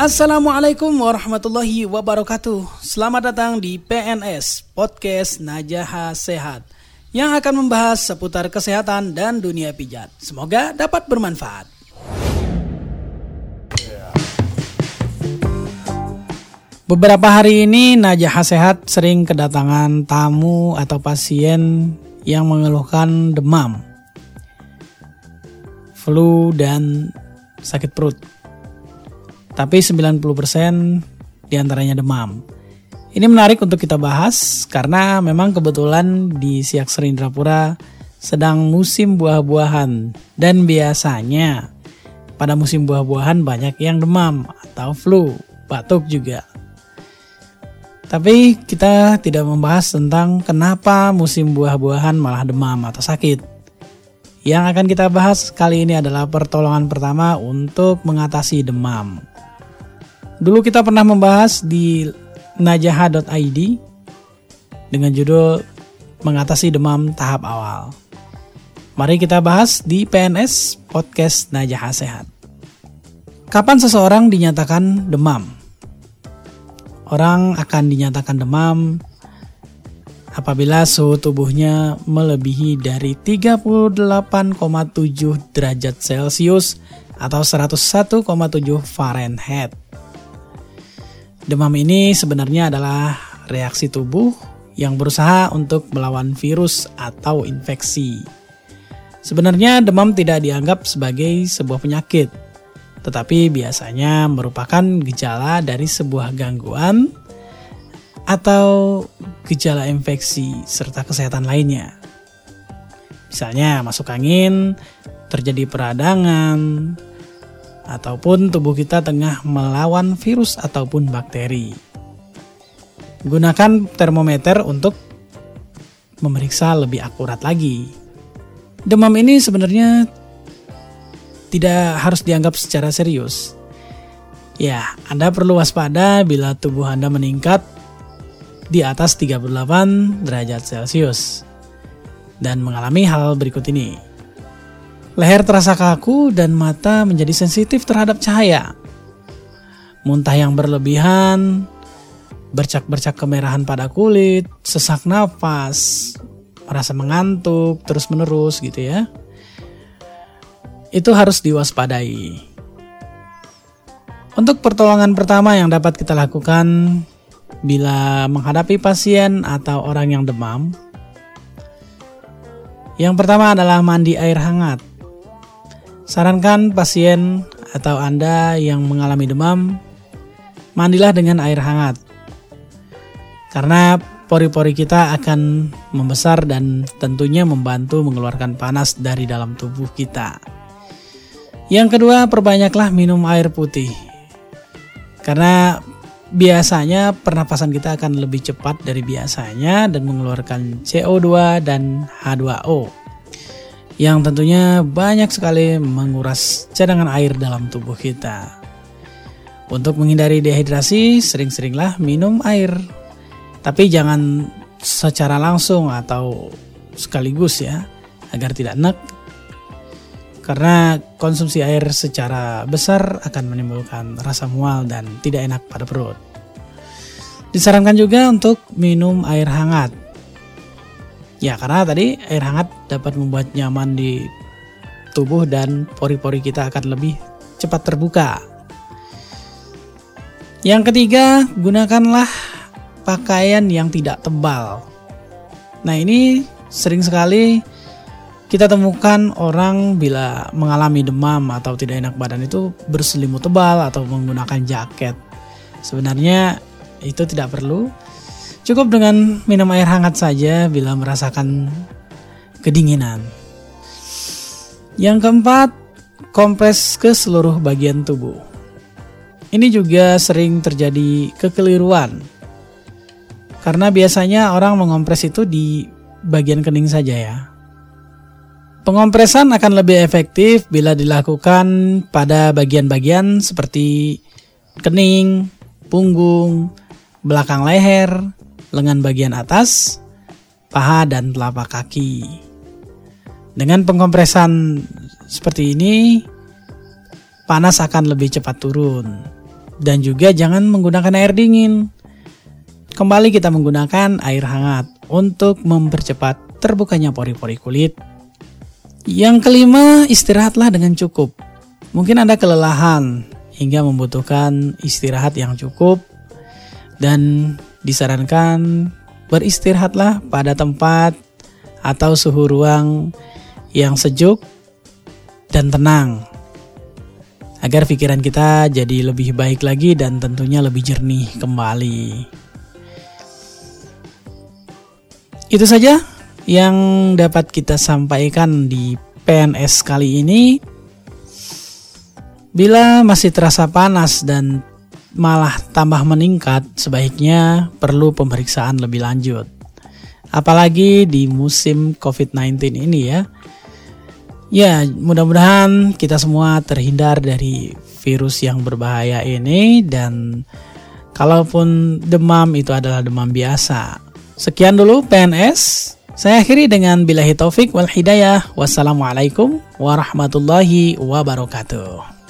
Assalamualaikum warahmatullahi wabarakatuh. Selamat datang di PNS Podcast Najaha Sehat yang akan membahas seputar kesehatan dan dunia pijat. Semoga dapat bermanfaat. Beberapa hari ini Najaha Sehat sering kedatangan tamu atau pasien yang mengeluhkan demam, flu, dan sakit perut. Tapi 90% di antaranya demam. Ini menarik untuk kita bahas karena memang kebetulan di Siak Serindrapura sedang musim buah-buahan dan biasanya pada musim buah-buahan banyak yang demam atau flu, batuk juga. Tapi kita tidak membahas tentang kenapa musim buah-buahan malah demam atau sakit. Yang akan kita bahas kali ini adalah pertolongan pertama untuk mengatasi demam. Dulu kita pernah membahas di najaha.id dengan judul Mengatasi Demam Tahap Awal. Mari kita bahas di PNS Podcast Najaha Sehat. Kapan seseorang dinyatakan demam? Orang akan dinyatakan demam apabila suhu tubuhnya melebihi dari 38,7 derajat Celcius atau 101,7 Fahrenheit. Demam ini sebenarnya adalah reaksi tubuh yang berusaha untuk melawan virus atau infeksi. Sebenarnya demam tidak dianggap sebagai sebuah penyakit, tetapi biasanya merupakan gejala dari sebuah gangguan atau gejala infeksi serta kesehatan lainnya. Misalnya masuk angin, terjadi peradangan, ataupun tubuh kita tengah melawan virus ataupun bakteri. Gunakan termometer untuk memeriksa lebih akurat lagi. Demam ini sebenarnya tidak harus dianggap secara serius. Ya, Anda perlu waspada bila tubuh Anda meningkat di atas 38 derajat Celcius dan mengalami hal berikut ini. Leher terasa kaku dan mata menjadi sensitif terhadap cahaya. Muntah yang berlebihan, bercak-bercak kemerahan pada kulit, sesak nafas, merasa mengantuk terus-menerus gitu ya. Itu harus diwaspadai. Untuk pertolongan pertama yang dapat kita lakukan bila menghadapi pasien atau orang yang demam, yang pertama adalah mandi air hangat. Sarankan pasien atau Anda yang mengalami demam, mandilah dengan air hangat. Karena pori-pori kita akan membesar dan tentunya membantu mengeluarkan panas dari dalam tubuh kita. Yang kedua, perbanyaklah minum air putih. Karena biasanya pernapasan kita akan lebih cepat dari biasanya dan mengeluarkan CO2 dan H2O yang tentunya banyak sekali menguras cadangan air dalam tubuh kita. Untuk menghindari dehidrasi, sering-seringlah minum air. Tapi jangan secara langsung atau sekaligus ya, agar tidak enak. Karena konsumsi air secara besar akan menimbulkan rasa mual dan tidak enak pada perut. Disarankan juga untuk minum air hangat Ya karena tadi air hangat dapat membuat nyaman di tubuh dan pori-pori kita akan lebih cepat terbuka. Yang ketiga, gunakanlah pakaian yang tidak tebal. Nah ini sering sekali kita temukan orang bila mengalami demam atau tidak enak badan itu berselimut tebal atau menggunakan jaket. Sebenarnya itu tidak perlu Cukup dengan minum air hangat saja bila merasakan kedinginan. Yang keempat, kompres ke seluruh bagian tubuh. Ini juga sering terjadi kekeliruan. Karena biasanya orang mengompres itu di bagian kening saja ya. Pengompresan akan lebih efektif bila dilakukan pada bagian-bagian seperti kening, punggung, belakang leher, lengan bagian atas, paha dan telapak kaki. Dengan pengkompresan seperti ini, panas akan lebih cepat turun dan juga jangan menggunakan air dingin. Kembali kita menggunakan air hangat untuk mempercepat terbukanya pori-pori kulit. Yang kelima, istirahatlah dengan cukup. Mungkin Anda kelelahan hingga membutuhkan istirahat yang cukup dan disarankan beristirahatlah pada tempat atau suhu ruang yang sejuk dan tenang agar pikiran kita jadi lebih baik lagi dan tentunya lebih jernih kembali. Itu saja yang dapat kita sampaikan di PNS kali ini. Bila masih terasa panas dan malah tambah meningkat, sebaiknya perlu pemeriksaan lebih lanjut. Apalagi di musim COVID-19 ini ya Ya, mudah-mudahan kita semua terhindar dari virus yang berbahaya ini dan kalaupun demam itu adalah demam biasa. Sekian dulu PNS. Saya akhiri dengan bilahi taufik wal hidayah. Wassalamualaikum warahmatullahi wabarakatuh.